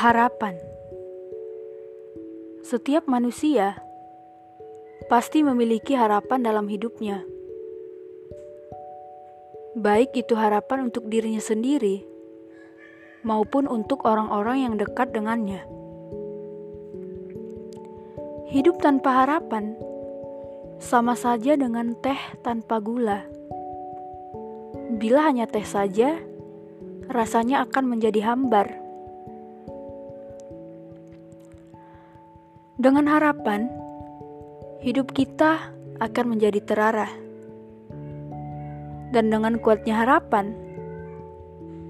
Harapan setiap manusia pasti memiliki harapan dalam hidupnya, baik itu harapan untuk dirinya sendiri maupun untuk orang-orang yang dekat dengannya. Hidup tanpa harapan sama saja dengan teh tanpa gula. Bila hanya teh saja, rasanya akan menjadi hambar. Dengan harapan, hidup kita akan menjadi terarah. Dan dengan kuatnya harapan,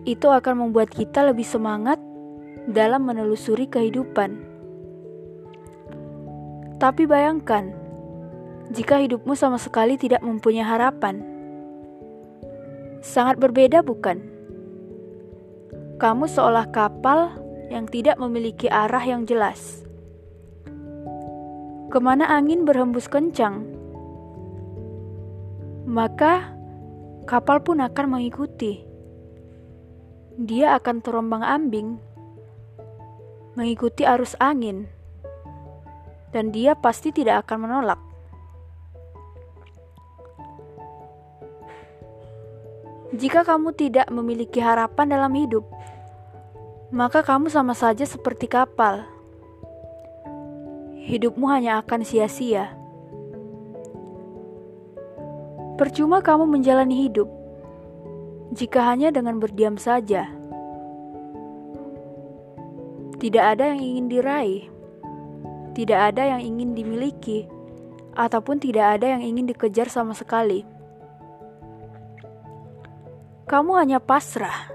itu akan membuat kita lebih semangat dalam menelusuri kehidupan. Tapi bayangkan, jika hidupmu sama sekali tidak mempunyai harapan, sangat berbeda, bukan? Kamu seolah kapal yang tidak memiliki arah yang jelas. Ke mana angin berhembus kencang, maka kapal pun akan mengikuti. Dia akan terombang-ambing, mengikuti arus angin, dan dia pasti tidak akan menolak. Jika kamu tidak memiliki harapan dalam hidup, maka kamu sama saja seperti kapal. Hidupmu hanya akan sia-sia. Percuma kamu menjalani hidup jika hanya dengan berdiam saja. Tidak ada yang ingin diraih, tidak ada yang ingin dimiliki, ataupun tidak ada yang ingin dikejar sama sekali kamu hanya pasrah.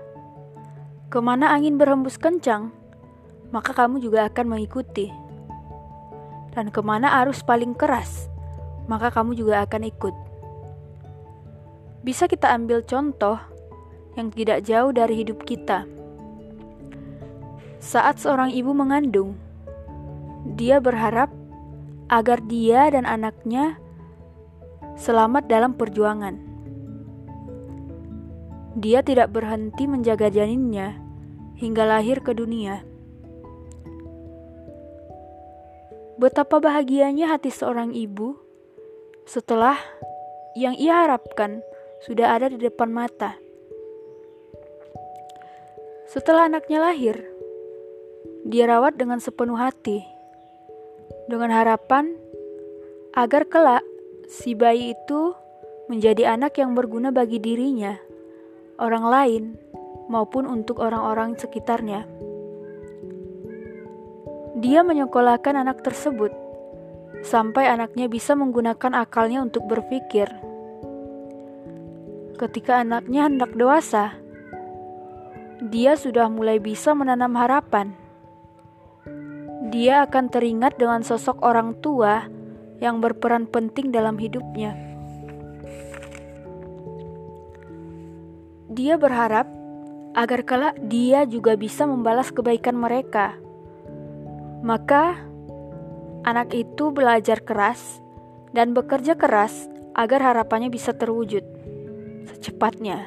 Ke mana angin berhembus kencang, maka kamu juga akan mengikuti. Dan ke mana arus paling keras, maka kamu juga akan ikut. Bisa kita ambil contoh yang tidak jauh dari hidup kita. Saat seorang ibu mengandung, dia berharap agar dia dan anaknya selamat dalam perjuangan. Dia tidak berhenti menjaga janinnya hingga lahir ke dunia. Betapa bahagianya hati seorang ibu setelah yang ia harapkan sudah ada di depan mata. Setelah anaknya lahir, dia rawat dengan sepenuh hati, dengan harapan agar kelak si bayi itu menjadi anak yang berguna bagi dirinya orang lain, maupun untuk orang-orang sekitarnya. Dia menyekolahkan anak tersebut sampai anaknya bisa menggunakan akalnya untuk berpikir. Ketika anaknya hendak dewasa, dia sudah mulai bisa menanam harapan. Dia akan teringat dengan sosok orang tua yang berperan penting dalam hidupnya. Dia berharap agar kelak dia juga bisa membalas kebaikan mereka. Maka, anak itu belajar keras dan bekerja keras agar harapannya bisa terwujud secepatnya.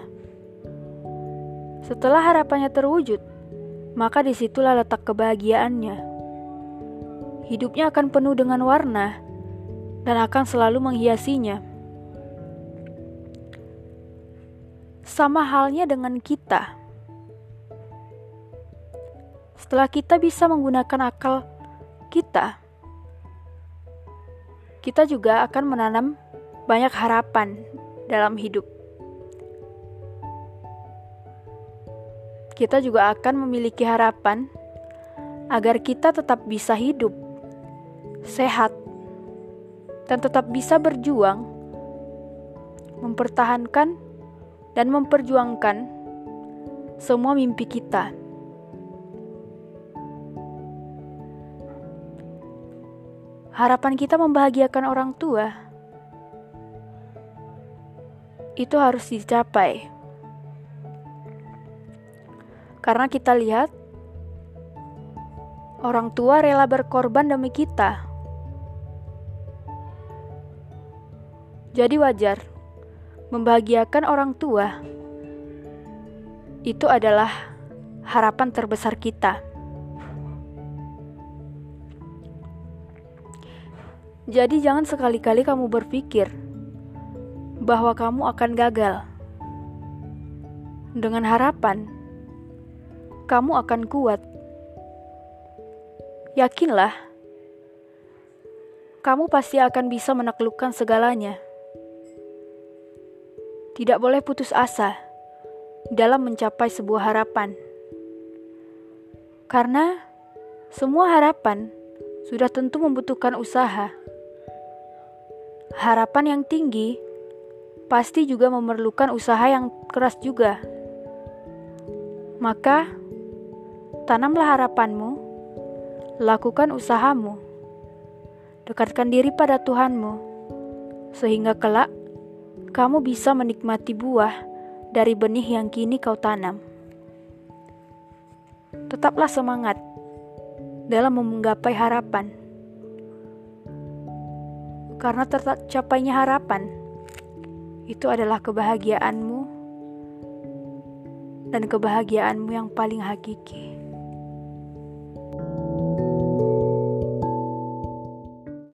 Setelah harapannya terwujud, maka di situlah letak kebahagiaannya. Hidupnya akan penuh dengan warna dan akan selalu menghiasinya. Sama halnya dengan kita. Setelah kita bisa menggunakan akal kita, kita juga akan menanam banyak harapan dalam hidup. Kita juga akan memiliki harapan agar kita tetap bisa hidup sehat dan tetap bisa berjuang mempertahankan dan memperjuangkan semua mimpi kita. Harapan kita membahagiakan orang tua itu harus dicapai. Karena kita lihat orang tua rela berkorban demi kita. Jadi wajar membahagiakan orang tua itu adalah harapan terbesar kita. Jadi, jangan sekali-kali kamu berpikir bahwa kamu akan gagal. Dengan harapan, kamu akan kuat. Yakinlah, kamu pasti akan bisa menaklukkan segalanya. Tidak boleh putus asa dalam mencapai sebuah harapan, karena semua harapan sudah tentu membutuhkan usaha. Harapan yang tinggi pasti juga memerlukan usaha yang keras juga. Maka, tanamlah harapanmu, lakukan usahamu, dekatkan diri pada Tuhanmu, sehingga kelak kamu bisa menikmati buah dari benih yang kini kau tanam. Tetaplah semangat dalam menggapai harapan. Karena tercapainya harapan itu adalah kebahagiaanmu dan kebahagiaanmu yang paling hakiki.